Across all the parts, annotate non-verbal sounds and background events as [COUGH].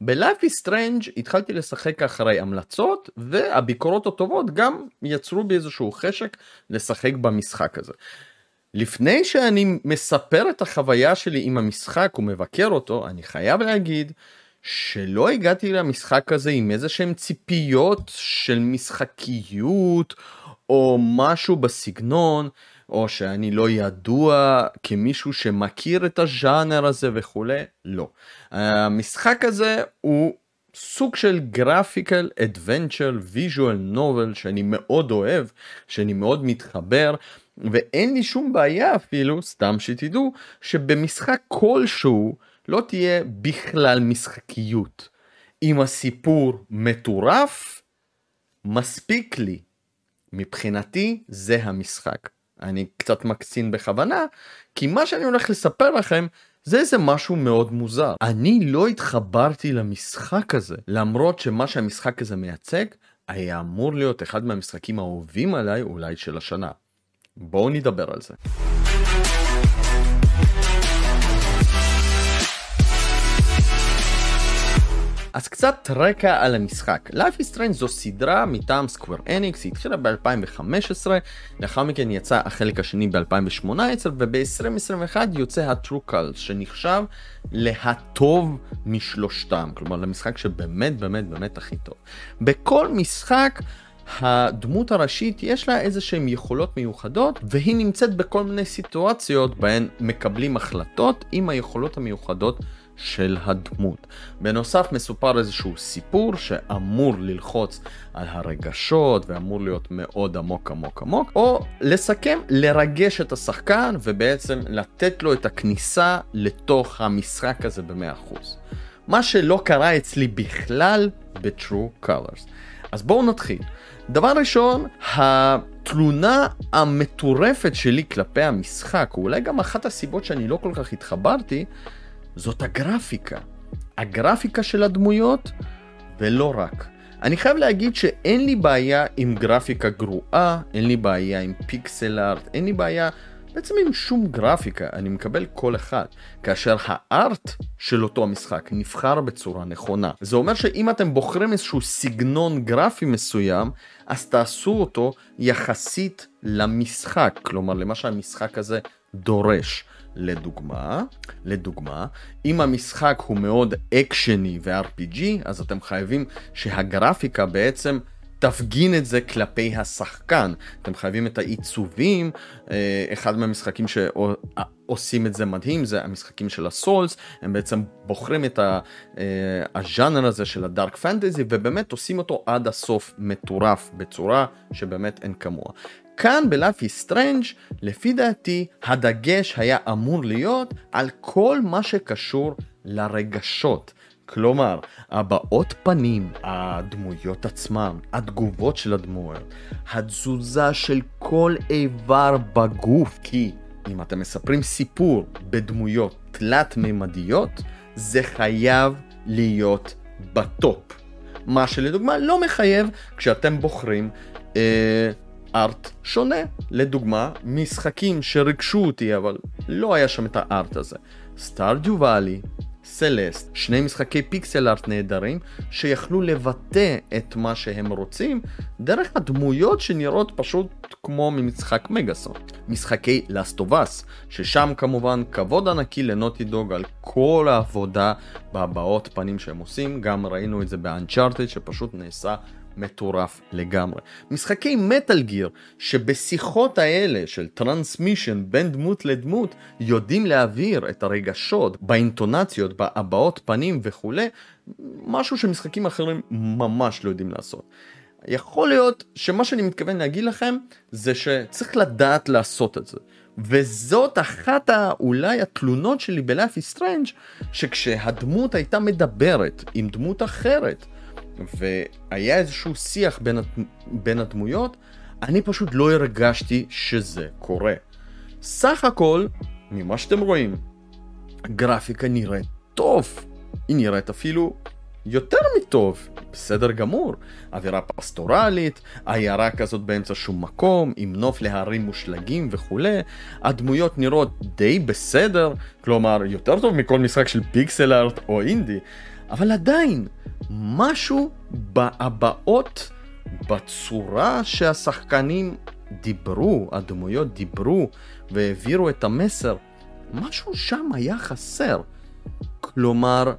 ב-Life is Strange התחלתי לשחק אחרי המלצות והביקורות הטובות גם יצרו בי איזשהו חשק לשחק במשחק הזה. לפני שאני מספר את החוויה שלי עם המשחק ומבקר אותו אני חייב להגיד שלא הגעתי למשחק הזה עם איזה שהם ציפיות של משחקיות או משהו בסגנון. או שאני לא ידוע כמישהו שמכיר את הז'אנר הזה וכולי, לא. המשחק הזה הוא סוג של graphical adventure visual novel שאני מאוד אוהב, שאני מאוד מתחבר, ואין לי שום בעיה אפילו, סתם שתדעו, שבמשחק כלשהו לא תהיה בכלל משחקיות. אם הסיפור מטורף, מספיק לי. מבחינתי זה המשחק. אני קצת מקצין בכוונה, כי מה שאני הולך לספר לכם זה איזה משהו מאוד מוזר. אני לא התחברתי למשחק הזה, למרות שמה שהמשחק הזה מייצג היה אמור להיות אחד מהמשחקים האהובים עליי אולי של השנה. בואו נדבר על זה. אז קצת רקע על המשחק. Life is Strange זו סדרה מטעם סקוור אניקס, היא התחילה ב-2015, לאחר מכן יצא החלק השני ב-2018, וב-2021 יוצא ה-True Cult, שנחשב להטוב משלושתם, כלומר למשחק שבאמת באמת באמת הכי טוב. בכל משחק הדמות הראשית יש לה איזה שהן יכולות מיוחדות והיא נמצאת בכל מיני סיטואציות בהן מקבלים החלטות עם היכולות המיוחדות של הדמות. בנוסף מסופר איזשהו סיפור שאמור ללחוץ על הרגשות ואמור להיות מאוד עמוק עמוק עמוק, או לסכם, לרגש את השחקן ובעצם לתת לו את הכניסה לתוך המשחק הזה ב-100%. מה שלא קרה אצלי בכלל ב-True Colors. אז בואו נתחיל. דבר ראשון, התלונה המטורפת שלי כלפי המשחק, ואולי גם אחת הסיבות שאני לא כל כך התחברתי, זאת הגרפיקה. הגרפיקה של הדמויות, ולא רק. אני חייב להגיד שאין לי בעיה עם גרפיקה גרועה, אין לי בעיה עם פיקסל ארט, אין לי בעיה בעצם עם שום גרפיקה, אני מקבל כל אחד. כאשר הארט של אותו המשחק נבחר בצורה נכונה. זה אומר שאם אתם בוחרים איזשהו סגנון גרפי מסוים, אז תעשו אותו יחסית למשחק, כלומר למה שהמשחק הזה דורש. לדוגמה, לדוגמה, אם המשחק הוא מאוד אקשני ו-RPG, אז אתם חייבים שהגרפיקה בעצם תפגין את זה כלפי השחקן. אתם חייבים את העיצובים, אה, אחד מהמשחקים שעושים את זה מדהים זה המשחקים של הסולס, הם בעצם בוחרים את אה, הז'אנר הזה של הדארק פנטזי ובאמת עושים אותו עד הסוף מטורף בצורה שבאמת אין כמוה. כאן ב Life is Strange לפי דעתי הדגש היה אמור להיות על כל מה שקשור לרגשות. כלומר, הבעות פנים, הדמויות עצמם, התגובות של הדמויות, התזוזה של כל איבר בגוף, כי אם אתם מספרים סיפור בדמויות תלת-ממדיות, זה חייב להיות בטופ. מה שלדוגמה לא מחייב כשאתם בוחרים אה, ארט שונה. לדוגמה, משחקים שריגשו אותי אבל לא היה שם את הארט הזה. סטארדיו ואלי, סלסט, שני משחקי פיקסל ארט נהדרים שיכלו לבטא את מה שהם רוצים דרך הדמויות שנראות פשוט כמו ממשחק מגאסון. משחקי Us, ששם כמובן כבוד ענקי לנוטי דוג על כל העבודה בהבעות פנים שהם עושים, גם ראינו את זה באנצ'ארטד שפשוט נעשה מטורף לגמרי. משחקי מטאל גיר שבשיחות האלה של טרנסמישן בין דמות לדמות יודעים להעביר את הרגשות באינטונציות, בהבעות פנים וכולי, משהו שמשחקים אחרים ממש לא יודעים לעשות. יכול להיות שמה שאני מתכוון להגיד לכם זה שצריך לדעת לעשות את זה. וזאת אחת אולי התלונות שלי ב Life is Strange שכשהדמות הייתה מדברת עם דמות אחרת והיה איזשהו שיח בין, בין הדמויות, אני פשוט לא הרגשתי שזה קורה. סך הכל, ממה שאתם רואים, הגרפיקה נראית טוב. היא נראית אפילו יותר מטוב, בסדר גמור. אווירה פסטורלית, עיירה כזאת באמצע שום מקום, עם נוף להרים מושלגים וכולי. הדמויות נראות די בסדר, כלומר יותר טוב מכל משחק של פיקסל ארט או אינדי. אבל עדיין, משהו בהבעות, בצורה שהשחקנים דיברו, הדמויות דיברו והעבירו את המסר, משהו שם היה חסר. כלומר,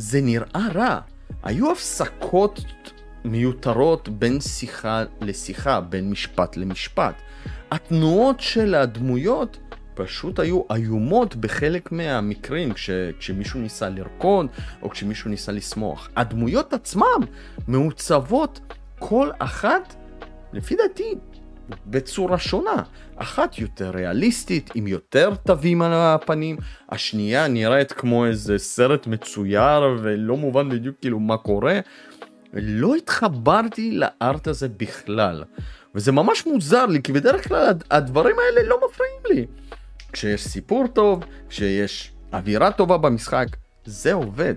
זה נראה רע. היו הפסקות מיותרות בין שיחה לשיחה, בין משפט למשפט. התנועות של הדמויות פשוט היו איומות בחלק מהמקרים, כש, כשמישהו ניסה לרקוד או כשמישהו ניסה לשמוח. הדמויות עצמם מעוצבות כל אחת, לפי דעתי, בצורה שונה. אחת יותר ריאליסטית, עם יותר תווים על הפנים, השנייה נראית כמו איזה סרט מצויר ולא מובן בדיוק כאילו מה קורה. לא התחברתי לארט הזה בכלל. וזה ממש מוזר לי, כי בדרך כלל הדברים האלה לא מפריעים לי. כשיש סיפור טוב, כשיש אווירה טובה במשחק, זה עובד.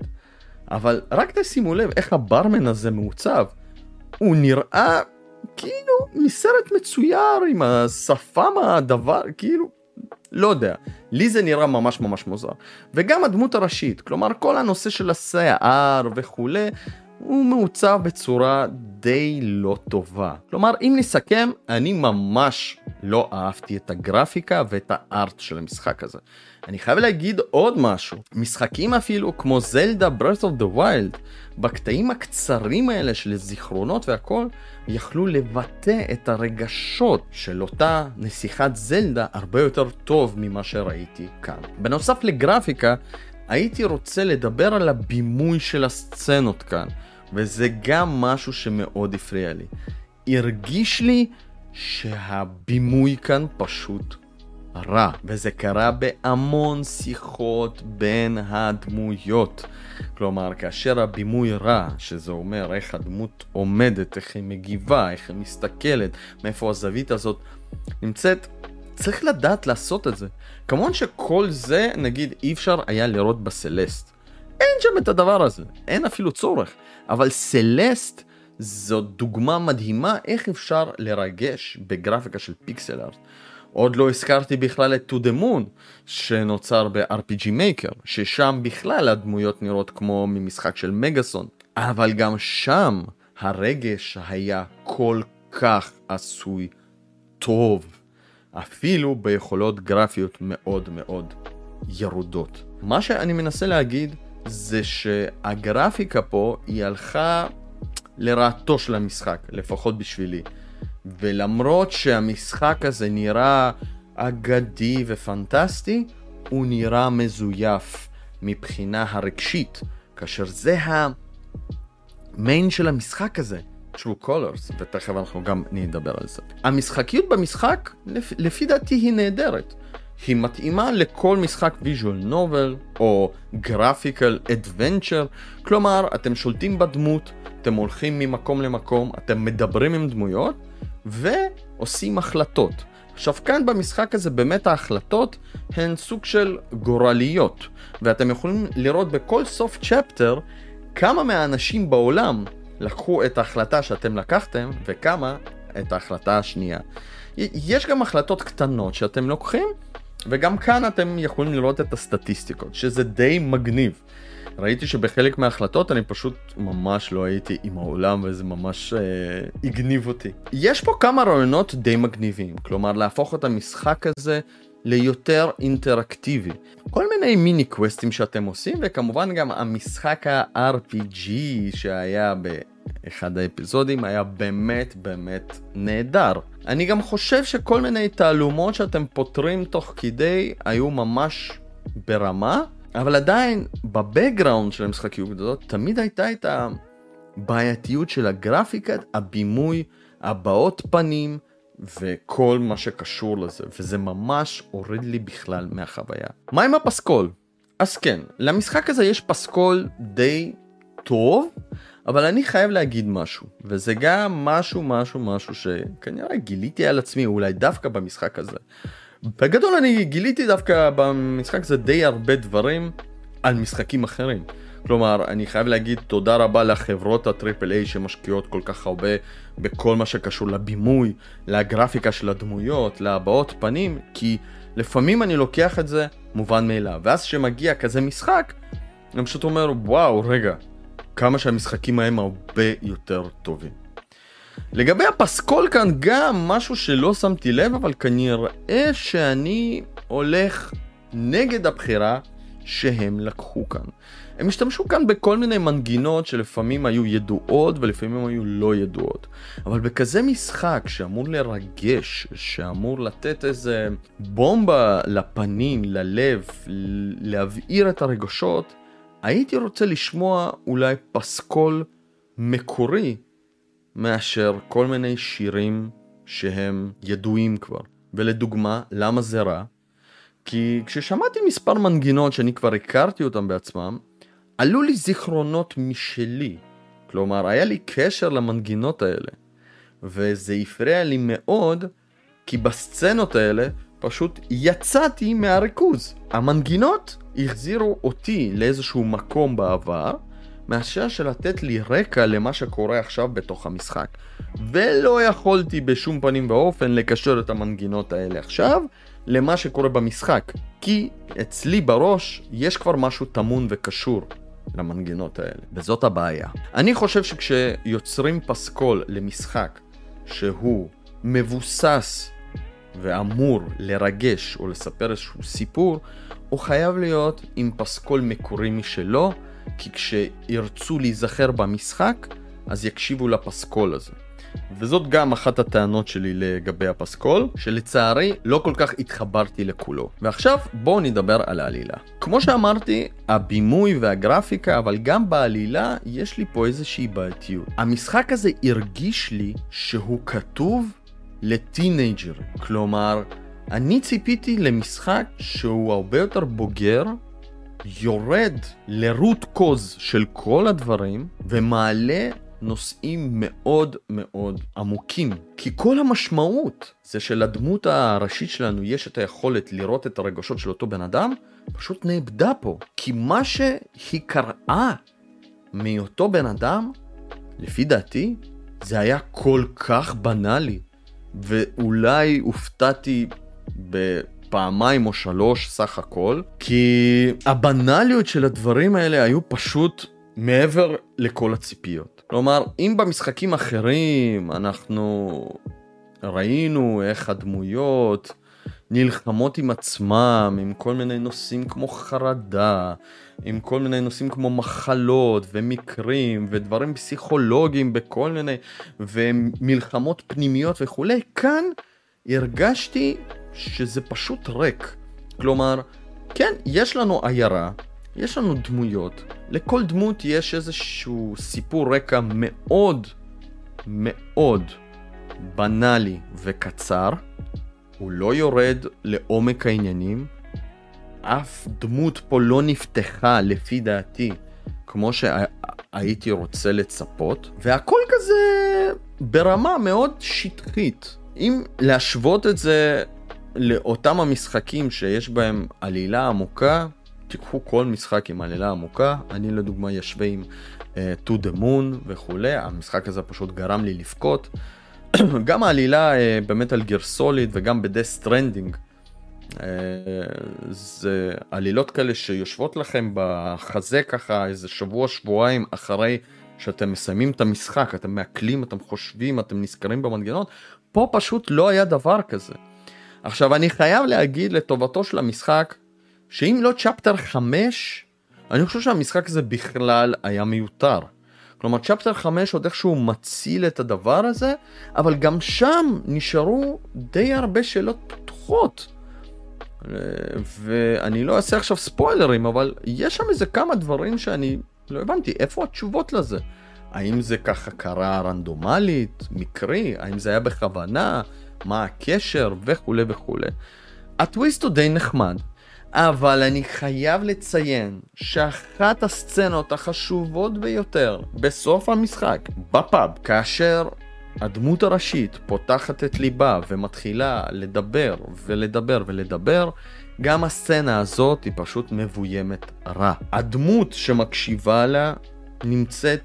אבל רק תשימו לב איך הברמן הזה מעוצב. הוא נראה כאילו מסרט מצויר עם השפם הדבר, כאילו, לא יודע. לי זה נראה ממש ממש מוזר. וגם הדמות הראשית, כלומר כל הנושא של השיער וכולי, הוא מעוצב בצורה די לא טובה. כלומר, אם נסכם, אני ממש לא אהבתי את הגרפיקה ואת הארט של המשחק הזה. אני חייב להגיד עוד משהו, משחקים אפילו כמו זלדה Breath of the Wild, בקטעים הקצרים האלה של זיכרונות והכל, יכלו לבטא את הרגשות של אותה נסיכת זלדה הרבה יותר טוב ממה שראיתי כאן. בנוסף לגרפיקה, הייתי רוצה לדבר על הבימוי של הסצנות כאן. וזה גם משהו שמאוד הפריע לי. הרגיש לי שהבימוי כאן פשוט רע, וזה קרה בהמון שיחות בין הדמויות. כלומר, כאשר הבימוי רע, שזה אומר איך הדמות עומדת, איך היא מגיבה, איך היא מסתכלת, מאיפה הזווית הזאת נמצאת, צריך לדעת לעשות את זה. כמובן שכל זה, נגיד, אי אפשר היה לראות בסלסט. אין שם את הדבר הזה, אין אפילו צורך. אבל סלסט זו דוגמה מדהימה איך אפשר לרגש בגרפיקה של פיקסל ארט. עוד לא הזכרתי בכלל את To The Moon שנוצר ב-RPG Maker, ששם בכלל הדמויות נראות כמו ממשחק של מגאסון, אבל גם שם הרגש היה כל כך עשוי טוב, אפילו ביכולות גרפיות מאוד מאוד ירודות. מה שאני מנסה להגיד זה שהגרפיקה פה היא הלכה לרעתו של המשחק, לפחות בשבילי. ולמרות שהמשחק הזה נראה אגדי ופנטסטי, הוא נראה מזויף מבחינה הרגשית, כאשר זה ה main של המשחק הזה, True Colors, ותכף אנחנו גם נדבר על זה. המשחקיות במשחק, לפי דעתי היא נהדרת. היא מתאימה לכל משחק visual novel או graphical adventure, כלומר אתם שולטים בדמות, אתם הולכים ממקום למקום, אתם מדברים עם דמויות ועושים החלטות. עכשיו כאן במשחק הזה באמת ההחלטות הן סוג של גורליות ואתם יכולים לראות בכל סוף צ'פטר כמה מהאנשים בעולם לקחו את ההחלטה שאתם לקחתם וכמה את ההחלטה השנייה. יש גם החלטות קטנות שאתם לוקחים וגם כאן אתם יכולים לראות את הסטטיסטיקות, שזה די מגניב. ראיתי שבחלק מההחלטות אני פשוט ממש לא הייתי עם העולם וזה ממש אה, הגניב אותי. יש פה כמה רעיונות די מגניבים, כלומר להפוך את המשחק הזה ליותר אינטראקטיבי. כל מיני מיני קווסטים שאתם עושים וכמובן גם המשחק ה-RPG שהיה באחד האפיזודים היה באמת באמת נהדר. אני גם חושב שכל מיני תעלומות שאתם פותרים תוך כדי היו ממש ברמה, אבל עדיין בבקגראונד של המשחקיות הזאת תמיד הייתה את הבעייתיות של הגרפיקה, הבימוי, הבעות פנים וכל מה שקשור לזה, וזה ממש הוריד לי בכלל מהחוויה. מה עם הפסקול? אז כן, למשחק הזה יש פסקול די טוב, אבל אני חייב להגיד משהו, וזה גם משהו משהו משהו שכנראה גיליתי על עצמי אולי דווקא במשחק הזה. בגדול אני גיליתי דווקא במשחק הזה די הרבה דברים על משחקים אחרים. כלומר, אני חייב להגיד תודה רבה לחברות הטריפל איי שמשקיעות כל כך הרבה בכל מה שקשור לבימוי, לגרפיקה של הדמויות, להבעות פנים, כי לפעמים אני לוקח את זה מובן מאליו. ואז כשמגיע כזה משחק, אני פשוט אומר, וואו, רגע, כמה שהמשחקים ההם הרבה יותר טובים. לגבי הפסקול כאן גם משהו שלא שמתי לב, אבל כנראה שאני הולך נגד הבחירה שהם לקחו כאן. הם השתמשו כאן בכל מיני מנגינות שלפעמים היו ידועות ולפעמים היו לא ידועות. אבל בכזה משחק שאמור לרגש, שאמור לתת איזה בומבה לפנים, ללב, להבעיר את הרגשות, הייתי רוצה לשמוע אולי פסקול מקורי מאשר כל מיני שירים שהם ידועים כבר. ולדוגמה, למה זה רע? כי כששמעתי מספר מנגינות שאני כבר הכרתי אותם בעצמם, עלו לי זיכרונות משלי. כלומר, היה לי קשר למנגינות האלה. וזה הפריע לי מאוד, כי בסצנות האלה פשוט יצאתי מהריכוז. המנגינות החזירו אותי לאיזשהו מקום בעבר, מאשר שלתת לי רקע למה שקורה עכשיו בתוך המשחק. ולא יכולתי בשום פנים ואופן לקשר את המנגינות האלה עכשיו למה שקורה במשחק, כי אצלי בראש יש כבר משהו טמון וקשור למנגינות האלה, וזאת הבעיה. אני חושב שכשיוצרים פסקול למשחק שהוא מבוסס ואמור לרגש או לספר איזשהו סיפור, הוא חייב להיות עם פסקול מקורי משלו, כי כשירצו להיזכר במשחק, אז יקשיבו לפסקול הזה. וזאת גם אחת הטענות שלי לגבי הפסקול, שלצערי לא כל כך התחברתי לכולו. ועכשיו בואו נדבר על העלילה. כמו שאמרתי, הבימוי והגרפיקה, אבל גם בעלילה יש לי פה איזושהי בעייתיות. המשחק הזה הרגיש לי שהוא כתוב לטינג'ר. כלומר, אני ציפיתי למשחק שהוא הרבה יותר בוגר, יורד לרוט קוז של כל הדברים, ומעלה נושאים מאוד מאוד עמוקים. כי כל המשמעות זה שלדמות הראשית שלנו יש את היכולת לראות את הרגשות של אותו בן אדם, פשוט נאבדה פה. כי מה שהיא קראה מאותו בן אדם, לפי דעתי, זה היה כל כך בנאלי. ואולי הופתעתי בפעמיים או שלוש סך הכל, כי הבנאליות של הדברים האלה היו פשוט מעבר לכל הציפיות. כלומר, אם במשחקים אחרים אנחנו ראינו איך הדמויות נלחמות עם עצמם, עם כל מיני נושאים כמו חרדה, עם כל מיני נושאים כמו מחלות ומקרים ודברים פסיכולוגיים בכל מיני, ומלחמות פנימיות וכולי, כאן הרגשתי שזה פשוט ריק. כלומר, כן, יש לנו עיירה, יש לנו דמויות, לכל דמות יש איזשהו סיפור רקע מאוד מאוד בנאלי וקצר, הוא לא יורד לעומק העניינים, אף דמות פה לא נפתחה לפי דעתי כמו שהייתי רוצה לצפות, והכל כזה ברמה מאוד שטחית. אם להשוות את זה לאותם המשחקים שיש בהם עלילה עמוקה, תיקחו כל משחק עם עלילה עמוקה, אני לדוגמה ישווה עם uh, To the Moon וכולי, המשחק הזה פשוט גרם לי לבכות. [CLEARS THROAT] גם העלילה uh, באמת על סוליד וגם ב-Death Stranding, uh, זה עלילות כאלה שיושבות לכם בחזה ככה איזה שבוע שבועיים אחרי שאתם מסיימים את המשחק, אתם מעכלים, אתם חושבים, אתם נזכרים במנגנון, פה פשוט לא היה דבר כזה. עכשיו אני חייב להגיד לטובתו של המשחק, שאם לא צ'פטר 5, אני חושב שהמשחק הזה בכלל היה מיותר. כלומר צ'פטר 5 עוד איכשהו מציל את הדבר הזה, אבל גם שם נשארו די הרבה שאלות פתוחות. ואני לא אעשה עכשיו ספוילרים, אבל יש שם איזה כמה דברים שאני לא הבנתי, איפה התשובות לזה? האם זה ככה קרה רנדומלית, מקרי, האם זה היה בכוונה, מה הקשר וכולי וכולי. הטוויסט הוא די נחמד, אבל אני חייב לציין שאחת הסצנות החשובות ביותר בסוף המשחק, בפאב, כאשר הדמות הראשית פותחת את ליבה ומתחילה לדבר ולדבר ולדבר, גם הסצנה הזאת היא פשוט מבוימת רע. הדמות שמקשיבה לה נמצאת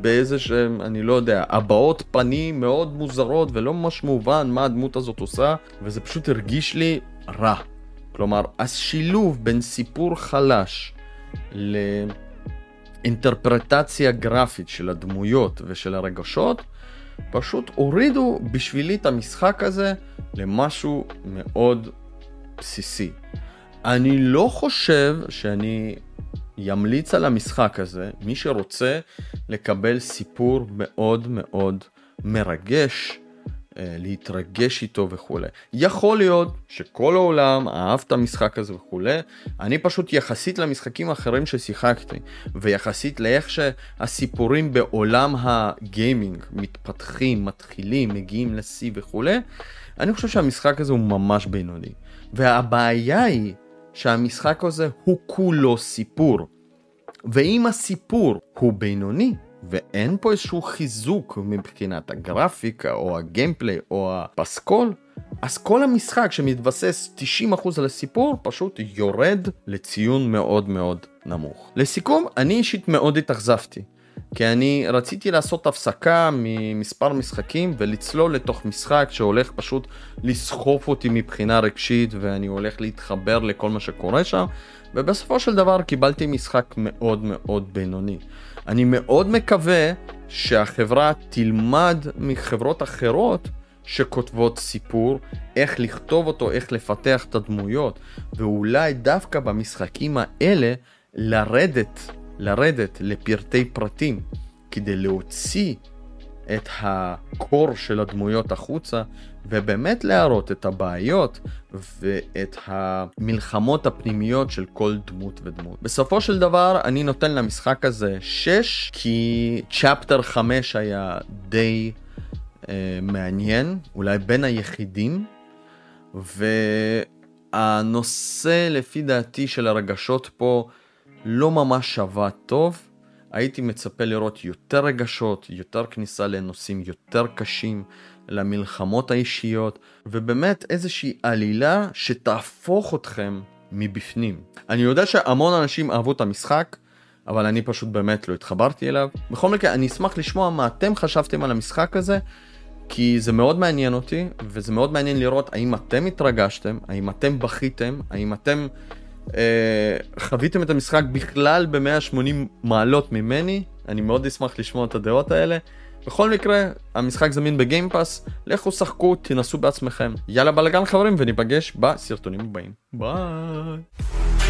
באיזה שהם, אני לא יודע, הבעות פנים מאוד מוזרות ולא ממש מובן מה הדמות הזאת עושה, וזה פשוט הרגיש לי רע. כלומר, השילוב בין סיפור חלש לאינטרפרטציה גרפית של הדמויות ושל הרגשות, פשוט הורידו בשבילי את המשחק הזה למשהו מאוד בסיסי. אני לא חושב שאני ימליץ על המשחק הזה, מי שרוצה לקבל סיפור מאוד מאוד מרגש, אה, להתרגש איתו וכולי. יכול להיות שכל העולם אהב את המשחק הזה וכולי, אני פשוט יחסית למשחקים האחרים ששיחקתי, ויחסית לאיך שהסיפורים בעולם הגיימינג מתפתחים, מתחילים, מגיעים לשיא וכולי, אני חושב שהמשחק הזה הוא ממש בינוני. והבעיה היא שהמשחק הזה הוא כולו סיפור. ואם הסיפור הוא בינוני, ואין פה איזשהו חיזוק מבחינת הגרפיקה או הגיימפליי או הפסקול, אז כל המשחק שמתבסס 90% על הסיפור פשוט יורד לציון מאוד מאוד נמוך. לסיכום, אני אישית מאוד התאכזבתי. כי אני רציתי לעשות הפסקה ממספר משחקים ולצלול לתוך משחק שהולך פשוט לסחוף אותי מבחינה רגשית ואני הולך להתחבר לכל מה שקורה שם ובסופו של דבר קיבלתי משחק מאוד מאוד בינוני. אני מאוד מקווה שהחברה תלמד מחברות אחרות שכותבות סיפור, איך לכתוב אותו, איך לפתח את הדמויות, ואולי דווקא במשחקים האלה לרדת, לרדת לפרטי פרטים, כדי להוציא את הקור של הדמויות החוצה, ובאמת להראות את הבעיות ואת המלחמות הפנימיות של כל דמות ודמות. בסופו של דבר אני נותן למשחק הזה 6, כי צ'פטר 5 היה די אה, מעניין, אולי בין היחידים, והנושא לפי דעתי של הרגשות פה לא ממש שווה טוב. הייתי מצפה לראות יותר רגשות, יותר כניסה לנושאים יותר קשים, למלחמות האישיות, ובאמת איזושהי עלילה שתהפוך אתכם מבפנים. אני יודע שהמון אנשים אהבו את המשחק, אבל אני פשוט באמת לא התחברתי אליו. בכל מקרה, אני אשמח לשמוע מה אתם חשבתם על המשחק הזה, כי זה מאוד מעניין אותי, וזה מאוד מעניין לראות האם אתם התרגשתם, האם אתם בכיתם, האם אתם חוויתם את המשחק בכלל ב-180 מעלות ממני, אני מאוד אשמח לשמוע את הדעות האלה. בכל מקרה, המשחק זמין בגיימפאס, לכו שחקו, תנסו בעצמכם. יאללה בלאגן חברים וניפגש בסרטונים הבאים. ביי.